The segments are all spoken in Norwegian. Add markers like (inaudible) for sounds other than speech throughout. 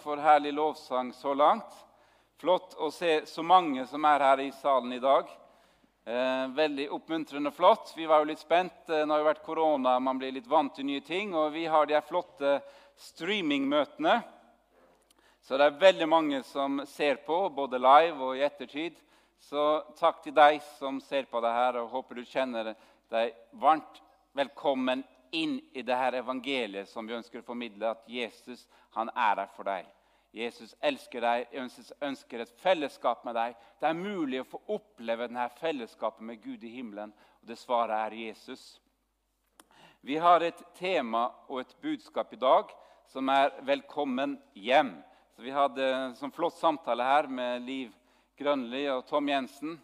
for herlig lovsang så langt. Flott å se så mange som er her i salen i dag. Eh, veldig oppmuntrende flott. Vi var jo litt spent. Eh, det har jo vært korona, man blir litt vant til nye ting. Og vi har de her flotte streamingmøtene. Så det er veldig mange som ser på, både live og i ettertid. Så takk til deg som ser på det her, og håper du kjenner deg varmt velkommen inn i det her evangeliet som vi ønsker å formidle, at Jesus han er der for deg. Jesus elsker deg, Jesus ønsker et fellesskap med deg. Det er mulig å få oppleve denne fellesskapet med Gud i himmelen, og det svaret er Jesus. Vi har et tema og et budskap i dag som er 'Velkommen hjem'. Så Vi hadde en sånn flott samtale her med Liv Grønli og Tom Jensen.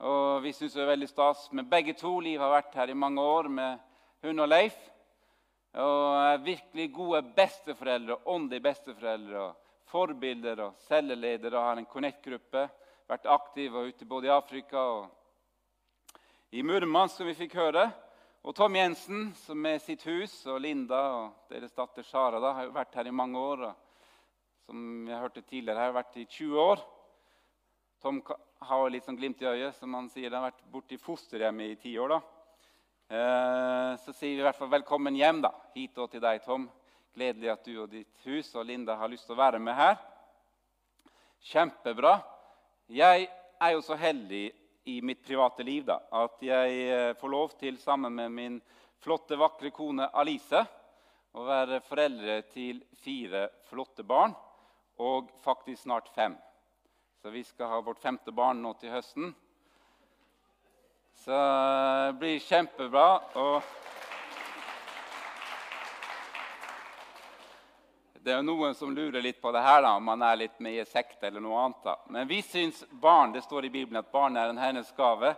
Og Vi syns det er veldig stas med begge to. Liv har vært her i mange år med hun og Leif. Og virkelig gode besteforeldre, åndelige besteforeldre. Forbilder og celleledere. Har en Connect-gruppe. Vært aktiv og ute både i Afrika og i Murmansk, som vi fikk høre. Og Tom Jensen, som med sitt hus, og Linda og deres datter Sara da, har vært her i mange år. Som jeg hørte tidligere, har vært i 20 år. Tom har litt sånn glimt i øyet, som han sier. Han har vært borte i fosterhjemmet i ti år. da. Eh, så sier vi i hvert fall velkommen hjem da, hit og til deg, Tom. Gledelig at du og ditt hus og Linda har lyst til å være med her. Kjempebra. Jeg er jo så heldig i mitt private liv da, at jeg eh, får lov til, sammen med min flotte, vakre kone Alice, å være foreldre til fire flotte barn, og faktisk snart fem. Så vi skal ha vårt femte barn nå til høsten. Så det blir kjempebra. Og det er jo noen som lurer litt på det her, da, om man er litt med i sekt eller noe annet. da. Men vi syns barn det står i Bibelen at barn er en Hennes gave.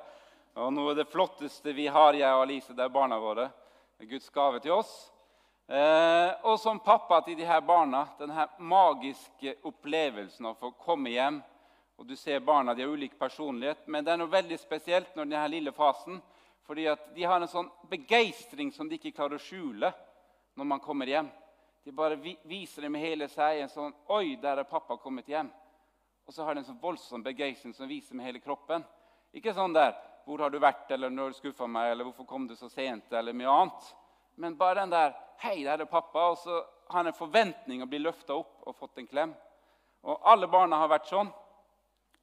Og noe av det flotteste vi har, jeg og Alice, det er barna våre. Det er Guds gave til oss. Eh, og som pappa til de her barna, denne magiske opplevelsen av å få komme hjem og du ser barna de har ulik personlighet, men det er noe veldig spesielt når denne lille fasen. fordi at de har en sånn begeistring som de ikke klarer å skjule når man kommer hjem. De bare viser det med hele seg. en sånn, 'Oi, der er pappa kommet hjem.' Og så har de en sånn voldsom begeistring som viser med hele kroppen. Ikke sånn der 'Hvor har du vært?' eller 'Når du skuffa meg?' eller 'Hvorfor kom du så sent?' eller mye annet. Men bare den der 'Hei, der er pappa.' Og så har han en forventning å bli løfta opp og fått en klem. Og alle barna har vært sånn.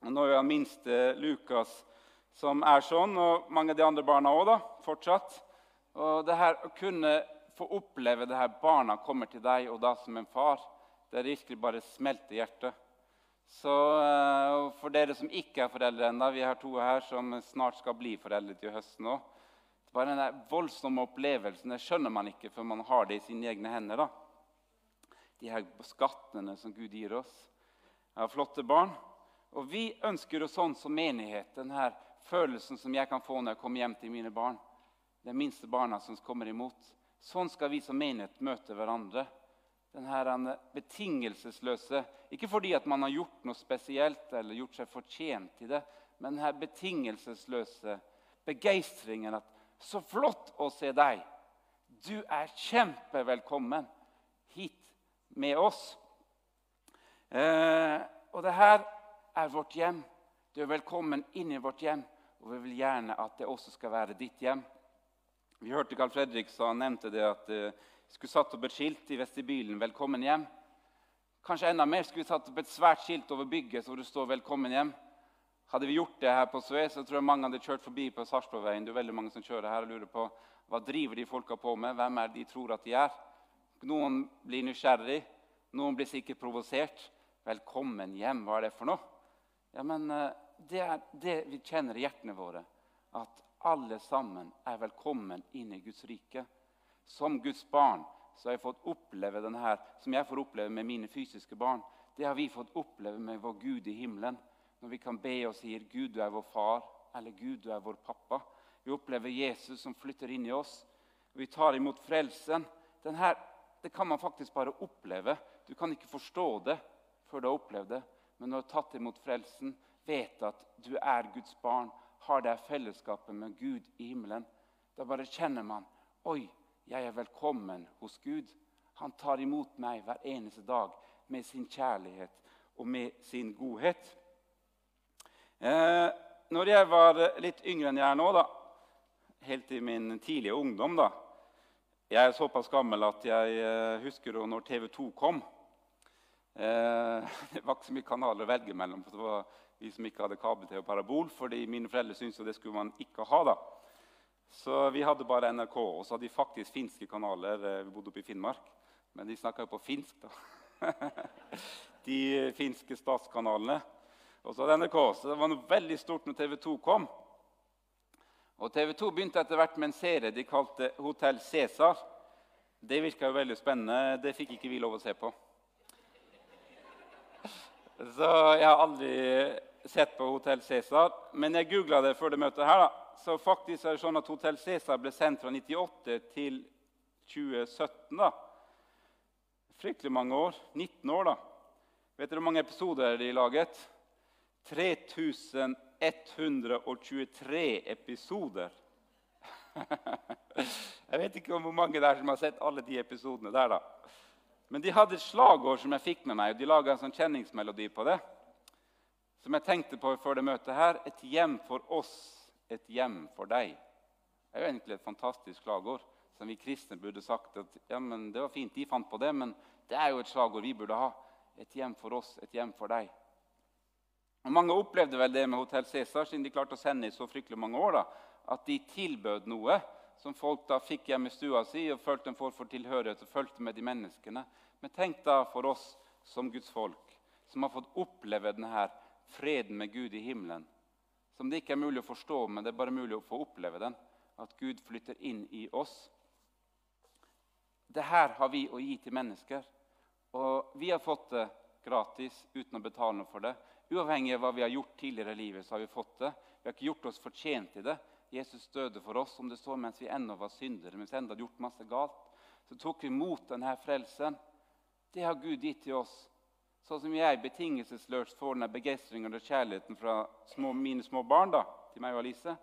Nå er det minste Lukas som er sånn, og mange av de andre barna òg fortsatt. Og det her å kunne få oppleve det her barna kommer til deg, og da som en far, det er virkelig bare smelter hjertet. Så uh, for dere som ikke er foreldre ennå, vi har to her som snart skal bli foreldre til høsten òg. Bare den voldsomme opplevelsen det skjønner man ikke før man har det i sine egne hender. da. De her skattene som Gud gir oss. Jeg har flotte barn. Og vi ønsker jo sånn som menighet, den her følelsen som jeg kan få når jeg kommer hjem til mine barn. De minste barna som kommer imot. Sånn skal vi som menighet møte hverandre. Denne betingelsesløse Ikke fordi at man har gjort noe spesielt eller gjort seg fortjent til det, men denne betingelsesløse begeistringen at 'Så flott å se deg! Du er kjempevelkommen hit med oss.' Eh, og det her er vårt hjem. Du er velkommen inn i vårt hjem, og vi vil gjerne at det også skal være ditt hjem. Vi hørte Carl Fredrik sa, nevnte det at vi uh, skulle satt opp et skilt i vestibylen 'Velkommen hjem'. Kanskje enda mer skulle vi satt opp et svært skilt over bygget hvor det står 'Velkommen hjem'. Hadde vi gjort det her på Sve, så tror jeg mange hadde kjørt forbi på Sarpsborgveien. Det er veldig mange som kjører her og lurer på hva driver de folka på med. Hvem er de tror at de er? Noen blir nysgjerrig, noen blir sikkert provosert. 'Velkommen hjem', hva er det for noe? Ja, men uh, Det er det vi kjenner i hjertene våre. At alle sammen er velkommen inn i Guds rike. Som Guds barn så har jeg fått oppleve denne her, som jeg får oppleve med mine fysiske barn. Det har vi fått oppleve med vår Gud i himmelen. Når vi kan be og sier 'Gud, du er vår far', eller 'Gud, du er vår pappa'. Vi opplever Jesus som flytter inn i oss. Vi tar imot frelsen. Denne, det kan man faktisk bare oppleve. Du kan ikke forstå det før du har opplevd det. Men du har tatt imot frelsen, vet at du er Guds barn har det fellesskapet med Gud i himmelen, da bare kjenner man Oi, jeg er velkommen hos Gud. Han tar imot meg hver eneste dag med sin kjærlighet og med sin godhet. Eh, når jeg var litt yngre enn jeg er nå, da, helt i min tidlige ungdom da, Jeg er såpass gammel at jeg eh, husker når TV 2 kom. Eh, (laughs) det var ikke så mye kanaler å velge mellom. for det var vi som ikke hadde kabel-TV og parabol, fordi mine foreldre syntes det skulle man ikke ha. da. Så vi hadde bare NRK, og så hadde vi faktisk finske kanaler. Eh, vi bodde oppe i Finnmark, men de snakka jo på finsk, da. (laughs) de finske statskanalene. Og så hadde NRK, så det var noe veldig stort når TV 2 kom. Og TV 2 begynte etter hvert med en serie de kalte Hotell Cæsar. Det virka jo veldig spennende. Det fikk ikke vi lov å se på. Så jeg har aldri sett på Hotell Cæsar. Men jeg googla det før det møtet her. da. Så faktisk er det sånn at Hotell Cæsar ble sendt fra 98 til 2017. da. Fryktelig mange år. 19 år, da. Vet dere hvor mange episoder de laget? 3123 episoder. (laughs) Jeg vet ikke hvor mange der som har sett alle de episodene der. da. Men de hadde et slagord som jeg fikk med meg, og de laga en sånn kjenningsmelodi på det. Som jeg tenkte på før det møtet her. Et hjem for oss, et hjem for deg. Det er jo egentlig et fantastisk slagord som vi kristne burde sagt at ja, men det var fint, de fant på det, men det er jo et slagord vi burde ha. Et hjem for oss, et hjem for deg. Og Mange opplevde vel det med Hotell Cæsar, siden de klarte å sende i så fryktelig mange år. da, At de tilbød noe som folk da fikk hjemme i stua si og følte en form for tilhørighet og følte med de menneskene. Men tenk da for oss som Guds folk, som har fått oppleve denne freden med Gud i himmelen. Som det ikke er mulig å forstå, men det er bare mulig å få oppleve den. At Gud flytter inn i oss. Det her har vi å gi til mennesker. Og vi har fått det gratis uten å betale noe for det. Uavhengig av hva vi har gjort tidligere i livet, så har vi fått det. Vi har ikke gjort oss fortjent til det. Jesus døde for oss som det står mens vi ennå var syndere, mens vi ennå hadde gjort masse galt. Så tok vi imot denne frelsen. Det har Gud gitt til oss. Sånn som jeg betingelsesløst får denne begeistringen og kjærligheten fra små, mine små barn da, til meg og Alice.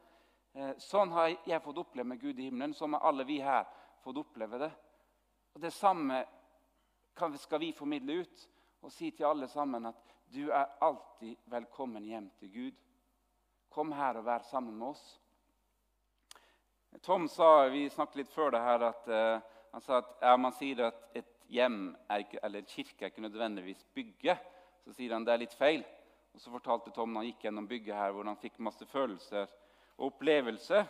Eh, sånn har jeg fått oppleve med Gud i himmelen. Sånn har alle vi her fått oppleve det. Og Det samme skal vi formidle ut og si til alle sammen at du er alltid velkommen hjem til Gud. Kom her og vær sammen med oss. Tom sa vi snakket litt før det her, at uh, han sa at ja, man sier at et hjem ikke, eller en kirke er ikke nødvendigvis bygge. Så sier han det er litt feil. Og Så fortalte Tom når han gikk gjennom bygget her, hvor han fikk masse følelser og opplevelser.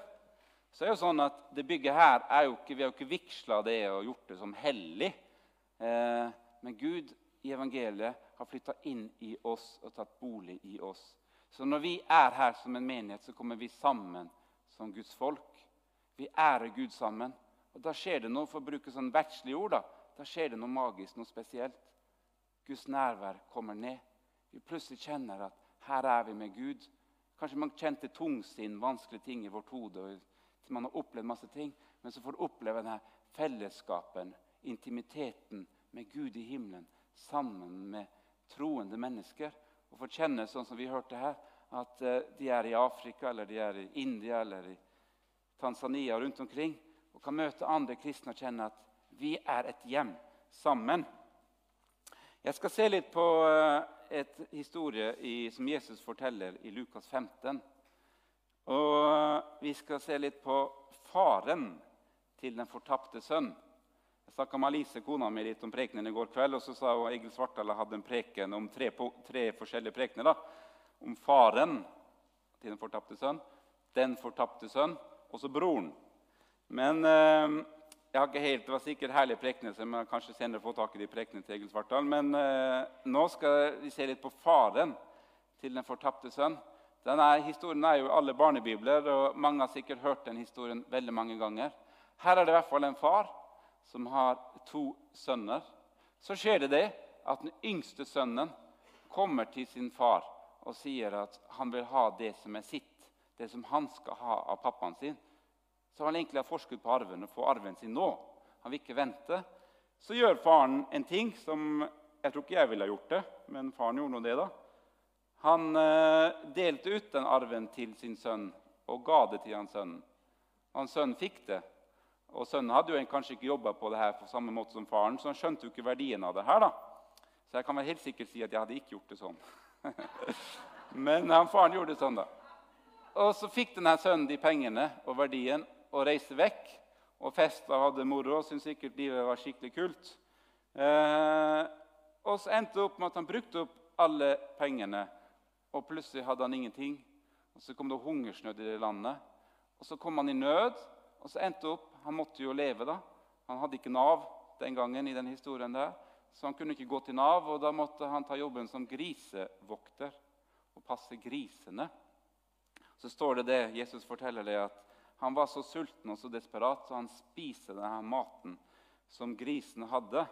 Så er jo sånn at det bygget her er jo ikke, Vi har jo ikke vigsla det og gjort det som hellig. Eh, men Gud i evangeliet har flytta inn i oss og tatt bolig i oss. Så når vi er her som en menighet, så kommer vi sammen som Guds folk. Vi ærer Gud sammen. Og Da skjer det noe for å bruke sånn verdslige ord, da. da skjer det noe magisk, noe spesielt. Guds nærvær kommer ned. Vi plutselig kjenner at her er vi med Gud. Kanskje man kjente tungsinn, vanskelige ting i vårt hode. og Man har opplevd masse ting, men så får du oppleve denne fellesskapen, intimiteten med Gud i himmelen sammen med troende mennesker. Og får kjenne, sånn som vi hørte her, at eh, de er i Afrika eller de er i India eller i Tanzania rundt omkring og kan møte andre kristne og kjenne at vi er et hjem sammen. Jeg skal se litt på eh, et historie i, som Jesus forteller i Lukas 15. Og eh, vi skal se litt på faren til den fortapte sønn. Jeg snakka med Alice, kona mi, litt om prekenen i går kveld. og så sa hun Egil Svartdal hadde en preken om tre, tre forskjellige prekener. Om faren til den fortapte sønn, den fortapte sønn og så broren. Men eh, jeg har ikke helt, Det var sikkert herlige prekener, så jeg kanskje senere få tak i de prekenene til Egil Svartdal. Men eh, nå skal vi se litt på faren til den fortapte sønn. Denne historien er jo i alle barnebibler, og mange har sikkert hørt den historien veldig mange ganger. Her er det i hvert fall en far som har to sønner, så skjer det det at den yngste sønnen kommer til sin far og sier at han vil ha det som er sitt, det som han skal ha av pappaen sin. Så han egentlig har forskudd på arven og får arven sin nå. Han vil ikke vente. Så gjør faren en ting som jeg tror ikke jeg ville ha gjort det, men faren gjorde nå det. da. Han eh, delte ut den arven til sin sønn og ga det til hans sønn. Hans sønn fikk det, og Sønnen hadde jo kanskje ikke jobba på det her på samme måte som faren, så han skjønte jo ikke verdien av det her. da. Så jeg kan være helt sikkert si at jeg hadde ikke gjort det sånn. (laughs) Men han faren gjorde det sånn, da. Og så fikk denne sønnen de pengene og verdien og reiste vekk. Og festa og hadde moro og syntes sikkert livet var skikkelig kult. Eh, og så endte det opp med at han brukte opp alle pengene, og plutselig hadde han ingenting. Og Så kom det hungersnød i det landet. Og Så kom han i nød, og så endte det opp Han måtte jo leve, da. Han hadde ikke Nav den gangen, i den historien der, så han kunne ikke gå til Nav. og Da måtte han ta jobben som grisevokter og passe grisene. Så står det det, Jesus forteller det, at han var så sulten og så desperat, så han spiste denne maten som grisene hadde.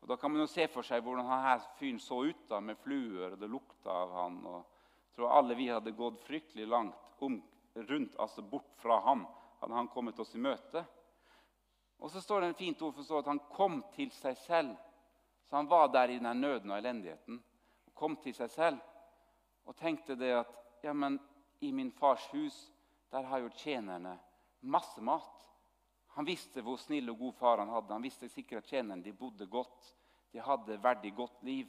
Og Da kan man jo se for seg hvordan denne fyren så ut da, med fluer, og det lukta av han. og jeg tror alle vi hadde gått fryktelig langt om, rundt, altså bort fra ham, hadde han kommet oss i møte. Og så står det en fint ord for at han kom til seg selv. Så han var der i den nøden og elendigheten. og Kom til seg selv og tenkte det at ja, men i min fars hus der har jo tjenerne masse mat. Han visste hvor snill og god far han hadde. Han visste sikkert at tjenerne de bodde godt. De hadde verdig godt liv.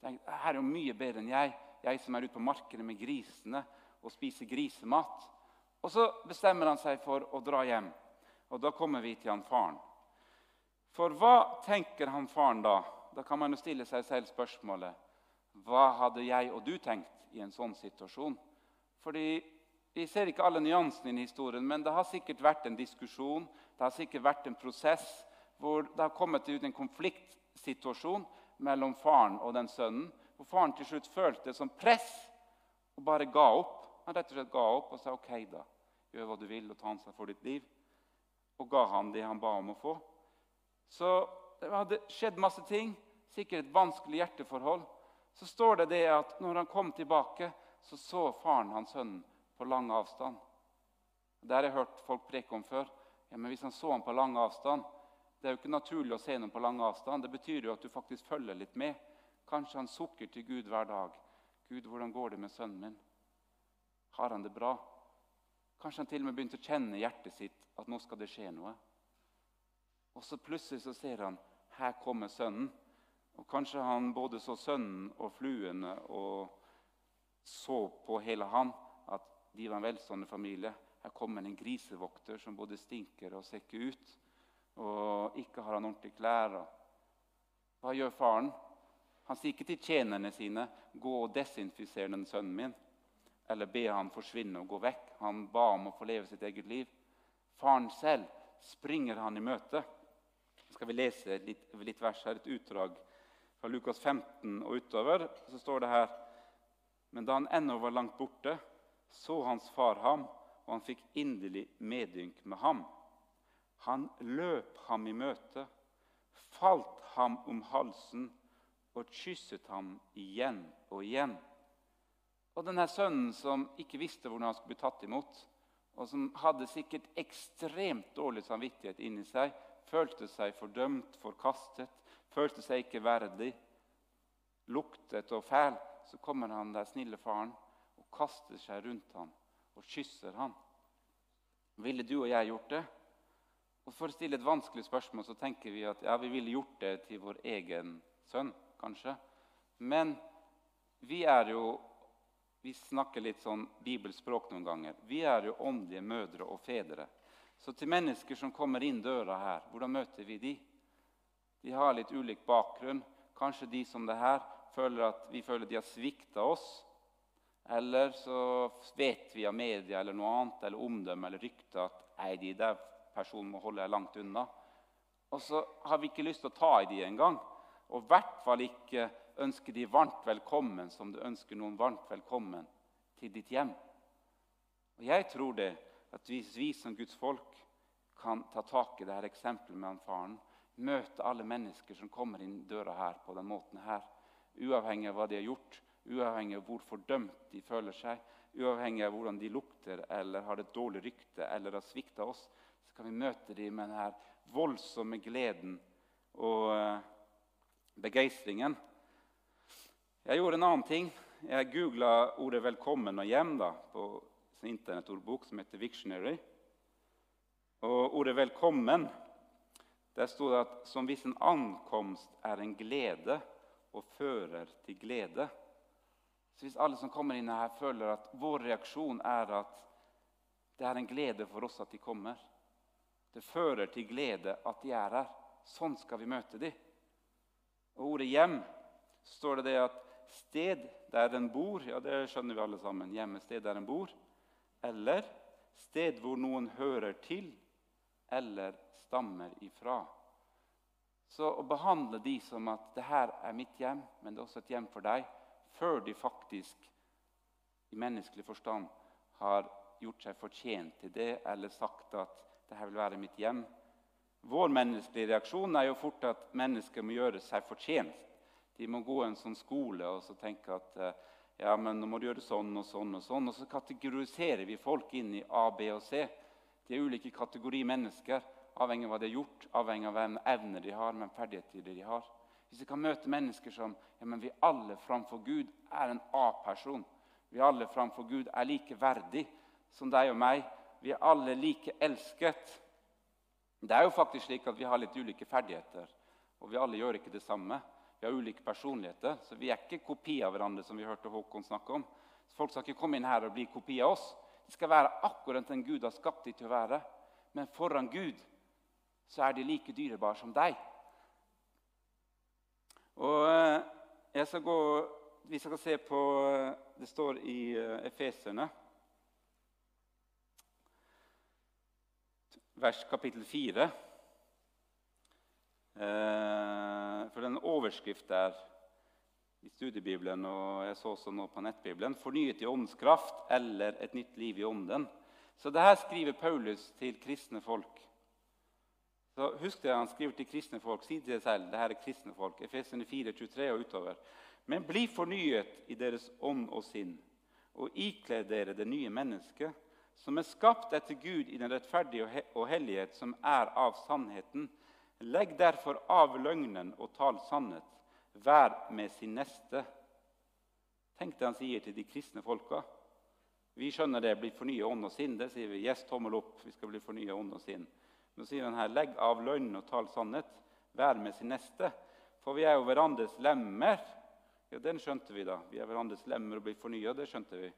Tenkte, her er jo mye bedre enn jeg, jeg som er ute på markedet med grisene og spiser grisemat. Og så bestemmer han seg for å dra hjem. Og da kommer vi til han faren. For hva tenker han faren da? Da kan man jo stille seg selv spørsmålet hva hadde jeg og du tenkt i en sånn situasjon? Fordi Vi ser ikke alle nyansene i historien, men det har sikkert vært en diskusjon det har sikkert vært en prosess hvor det har kommet ut en konfliktsituasjon mellom faren og den sønnen. Hvor faren til slutt følte det som press og bare ga opp. Han rett og slett ga opp og sa ok, da, gjør hva du vil og ta ansvar for ditt liv. Og ga han det han ba om å få. Så det hadde skjedd masse ting. Sikkert et vanskelig hjerteforhold. Så står det det at når han kom tilbake, så så faren hans sønnen på lang avstand. Det har jeg hørt folk preke om før. Ja, men Hvis han så ham på lang avstand Det er jo ikke naturlig å se noen på lang avstand. Det betyr jo at du faktisk følger litt med. Kanskje han sukker til Gud hver dag. 'Gud, hvordan går det med sønnen min?' Har han det bra? Kanskje han til og med begynte å kjenne hjertet sitt at nå skal det skje noe. Og så plutselig så ser han her kommer sønnen. Og Kanskje han både så sønnen og fluene og så på hele han at de var en velstående familie. Her kommer en grisevokter som både stinker og ser ikke ut. Og ikke har han ordentlige klær. Hva gjør faren? Han sier ikke til tjenerne sine 'gå og desinfiser den sønnen min', eller be han forsvinne og gå vekk. Han ba om å få leve sitt eget liv. Faren selv springer han i møte. skal vi lese litt, litt vers her, et utdrag fra Lukas 15 og utover. Så står det her Men da han ennå var langt borte, så hans far ham, og han fikk inderlig medynk med ham. Han løp ham i møte, falt ham om halsen og kysset ham igjen og igjen. Og denne sønnen som ikke visste hvordan han skulle bli tatt imot, og som hadde sikkert ekstremt dårlig samvittighet inni seg, følte seg fordømt, forkastet, følte seg ikke verdig, luktet og fæl, så kommer han der snille faren og kaster seg rundt ham og kysser ham. Ville du og jeg gjort det? Og For å stille et vanskelig spørsmål så tenker vi at ja, vi ville gjort det til vår egen sønn, kanskje. Men vi er jo Vi snakker litt sånn bibelspråk noen ganger. Vi er jo åndelige mødre og fedre. Så til mennesker som kommer inn døra her, hvordan møter vi de? De har litt ulik bakgrunn. Kanskje de som det her føler at vi føler de har svikta oss. Eller så vet vi av media eller noe annet, eller omdømme eller rykte at nei, de der personen må holde langt unna. Og så har vi ikke lyst til å ta i de engang. Og i hvert fall ikke ønske de varmt velkommen som du ønsker noen varmt velkommen til ditt hjem. Og Jeg tror det at hvis vi som Guds folk kan ta tak i dette eksempelet med han faren, møte alle mennesker som kommer inn døra her på den måten her, uavhengig av hva de har gjort, uavhengig av hvor fordømt de føler seg, uavhengig av hvordan de lukter eller har et dårlig rykte eller har svikta oss, så kan vi møte dem med denne voldsomme gleden og uh, begeistringen. Jeg gjorde en annen ting. Jeg googla ordet 'velkommen' og 'hjem' da, på en internettordbok som heter Victionary. Og ordet 'velkommen' der sto det at som hvis en ankomst er en glede og fører til glede. Så Hvis alle som kommer inn her, føler at vår reaksjon er at det er en glede for oss at de kommer Det fører til glede at de er her. Sånn skal vi møte dem. Og ordet 'hjem' står det det at sted der en bor Ja, det skjønner vi alle sammen. Hjemmested der en bor. Eller sted hvor noen hører til eller stammer ifra. Så å behandle de som at det her er mitt hjem, men det er også et hjem for deg, før de faktisk i menneskelig forstand har gjort seg fortjent til det eller sagt at det her vil være mitt hjem. Vår menneskelige reaksjon er jo fort at mennesker må gjøre seg fortjent. De må gå en sånn skole og så tenke at eh, ja, men nå må du gjøre sånn og sånn. Og sånn. Og så kategoriserer vi folk inn i A, B og C. De er ulike kategorier mennesker avhengig av hva de har gjort, avhengig av hvem evner de har, men ferdigheter de har. Hvis vi kan møte mennesker som ja, men vi alle framfor Gud er en A-person Vi alle framfor Gud er like verdig som deg og meg. Vi er alle like elsket. Det er jo faktisk slik at vi har litt ulike ferdigheter, og vi alle gjør ikke det samme. Vi har ulike personligheter, så vi er ikke kopi av hverandre. som vi hørte Håkon snakke om. Så folk skal ikke komme inn her og bli kopi av oss. De skal være akkurat den Gud har skapt dem til å være. Men foran Gud så er de like dyrebare som deg. Og eh, jeg skal gå, Vi skal se på eh, Det står i eh, Efeserne, vers kapittel 4. For den overskrift der i studiebibelen og jeg så også nå på nettbibelen 'Fornyet i åndens kraft' eller 'Et nytt liv i ånden'. Så det her skriver Paulus til kristne folk. Så Husk det han skriver til kristne folk. Si deg selv det her er kristne folk. Efesene 4, 23 og utover. Men bli fornyet i deres ånd og sinn, og ikle dere det nye mennesket, som er skapt etter Gud i den rettferdige og hellighet som er av sannheten. Legg derfor av løgnen og tal sannhet. Vær med sin neste. Tenk det han sier til de kristne folka. Vi skjønner det. Bli fornya ånd og sinn. Det sier vi. Yes, tommel opp. Vi skal bli fornya ånd og sinn. Nå sier han her, legg av løgn og tal sannhet. Vær med sin neste. For vi er jo hverandres lemmer. Ja, Den skjønte vi, da. Vi er hverandres lemmer og blir fornya. Det skjønte vi.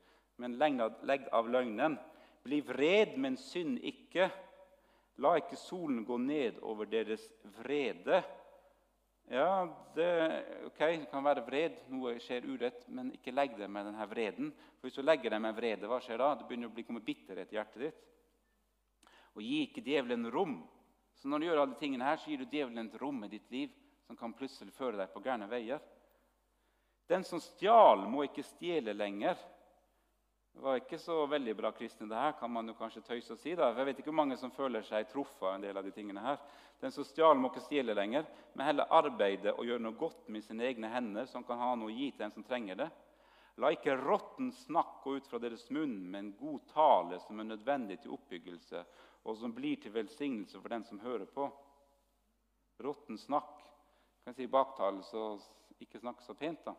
Men legg av løgnen. Bli vred, men synd ikke. La ikke solen gå ned over deres vrede. Ja, det, ok, det kan være vred, noe skjer urett, men ikke legg det med denne vreden. For Hvis du legger det med vrede, hva skjer da? Det begynner å bli komme bitterhet i hjertet ditt og gi ikke djevelen rom. Så når du gjør alle tingene her, så gir du djevelen et rom i ditt liv som kan plutselig føre deg på gærne veier. Den som stjal, må ikke stjele lenger. Det var ikke så veldig bra kristne, det her, kan man jo kanskje tøyse og si. da. Jeg vet ikke hvor mange som føler seg truffet av en del av de tingene her. Den som stjal, må ikke stjele lenger, men heller arbeide og gjøre noe godt med sine egne hender, som kan ha noe å gi til den som trenger det. La ikke råtten snakk gå ut fra deres munn, men god tale som er nødvendig til oppbyggelse og som blir til velsignelse for den som hører på. Råtten snakk. Kan si baktale, så ikke snakk så pent, da.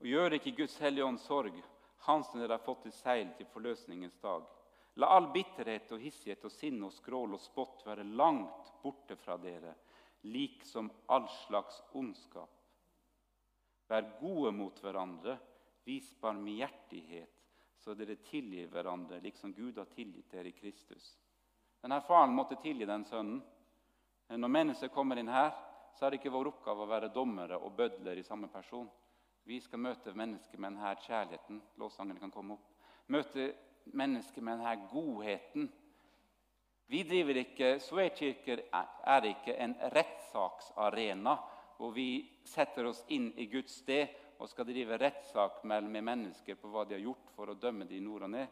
Og gjør ikke Guds hellige ånd sorg, han som dere har fått i seil til forløsningens dag. La all bitterhet og hissighet og sinne og skrål og spott være langt borte fra dere, liksom all slags ondskap. Vær gode mot hverandre, vis barmhjertighet så dere tilgir hverandre, liksom Gud har tilgitt dere i Kristus. Denne faren måtte tilgi den sønnen. Når mennesker kommer inn her, så er det ikke vår oppgave å være dommere og bødler i samme person. Vi skal møte mennesker med denne kjærligheten. Låssangene kan komme opp. Møte mennesker med denne godheten. Vi driver ikke, Sveakirker er ikke en rettssaksarena hvor vi setter oss inn i Guds sted og skal drive rettssak med mennesker på hva de har gjort for å dømme de nord og ned.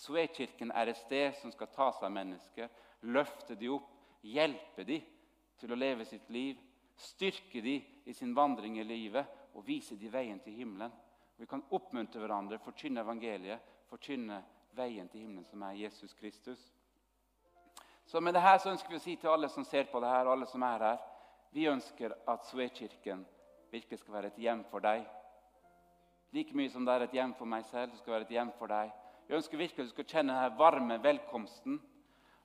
Sveakirken er et sted som skal ta seg av mennesker, løfte de opp, hjelpe de til å leve sitt liv, styrke de i sin vandring i livet og vise de veien til himmelen. Vi kan oppmuntre hverandre, forkynne evangeliet, forkynne veien til himmelen, som er Jesus Kristus. Så med dette så ønsker vi å si til alle som ser på det her, alle som er her, vi ønsker at Sveakirken virkelig skal være et hjem for deg. Like mye som det er et hjem for meg selv, det skal være et hjem for deg. Jeg ønsker virkelig at du skal kjenne denne varme velkomsten.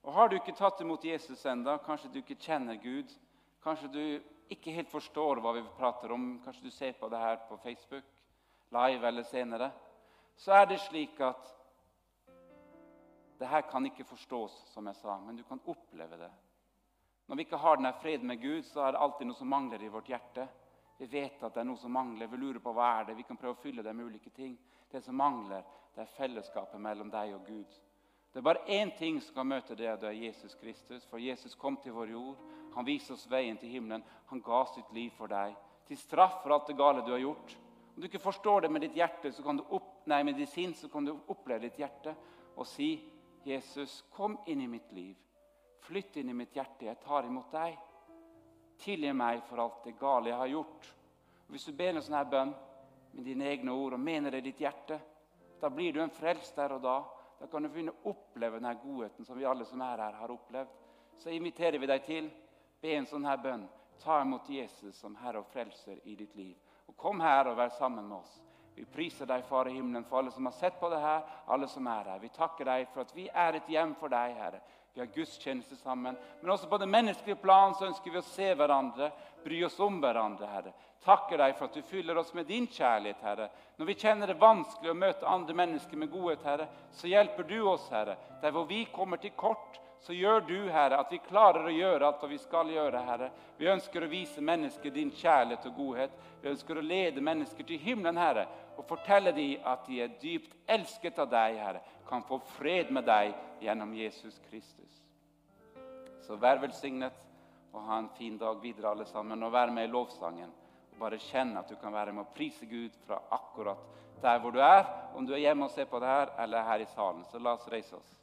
Og Har du ikke tatt imot Jesus enda, kanskje du ikke kjenner Gud, kanskje du ikke helt forstår hva vi prater om, kanskje du ser på det her på Facebook, live eller senere, så er det slik at det her kan ikke forstås, som jeg sa, men du kan oppleve det. Når vi ikke har denne freden med Gud, så er det alltid noe som mangler i vårt hjerte. Vi vet at det er noe som mangler. Vi lurer på hva er det Vi kan prøve å fylle det med ulike ting. Det som mangler, det er fellesskapet mellom deg og Gud. Det er bare én ting som kan møte det, og det er Jesus Kristus. For Jesus kom til vår jord. Han viser oss veien til himmelen. Han ga sitt liv for deg. Til straff for alt det gale du har gjort. Om du ikke forstår det med ditt hjerte, så kan du opp, nei, med ditt sinn, så kan du oppleve ditt hjerte og si, 'Jesus, kom inn i mitt liv. Flytt inn i mitt hjerte. Jeg tar imot deg.' Tilgi meg for alt det gale jeg har gjort. Og Hvis du ber en sånn her bønn med dine egne ord og mener det i ditt hjerte, da blir du en frelst der og da. Da kan du begynne å oppleve denne godheten som vi alle som er her, har opplevd. Så inviterer vi deg til be en sånn her bønn. Ta imot Jesus som Herre og Frelser i ditt liv. Og Kom her og vær sammen med oss. Vi priser deg, Far i himmelen, for alle som har sett på det her, alle som er her. Vi takker deg for at vi er et hjem for deg, Herre. Vi har gudstjeneste sammen. Men også på det menneskelige plan så ønsker vi å se hverandre, bry oss om hverandre, Herre. Takker deg for at du fyller oss med din kjærlighet, Herre. Når vi kjenner det vanskelig å møte andre mennesker med godhet, Herre, så hjelper du oss, Herre. Der hvor vi kommer til kort, så gjør du, Herre, at vi klarer å gjøre alt vi skal gjøre, Herre. Vi ønsker å vise mennesker din kjærlighet og godhet. Vi ønsker å lede mennesker til himmelen, Herre, og fortelle dem at de er dypt elsket av deg, Herre, kan få fred med deg gjennom Jesus Kristus. Så vær velsignet og ha en fin dag videre, alle sammen, og vær med i lovsangen. Og bare kjenn at du kan være med å prise Gud fra akkurat der hvor du er, om du er hjemme og ser på det her, eller her i salen. Så la oss reise oss.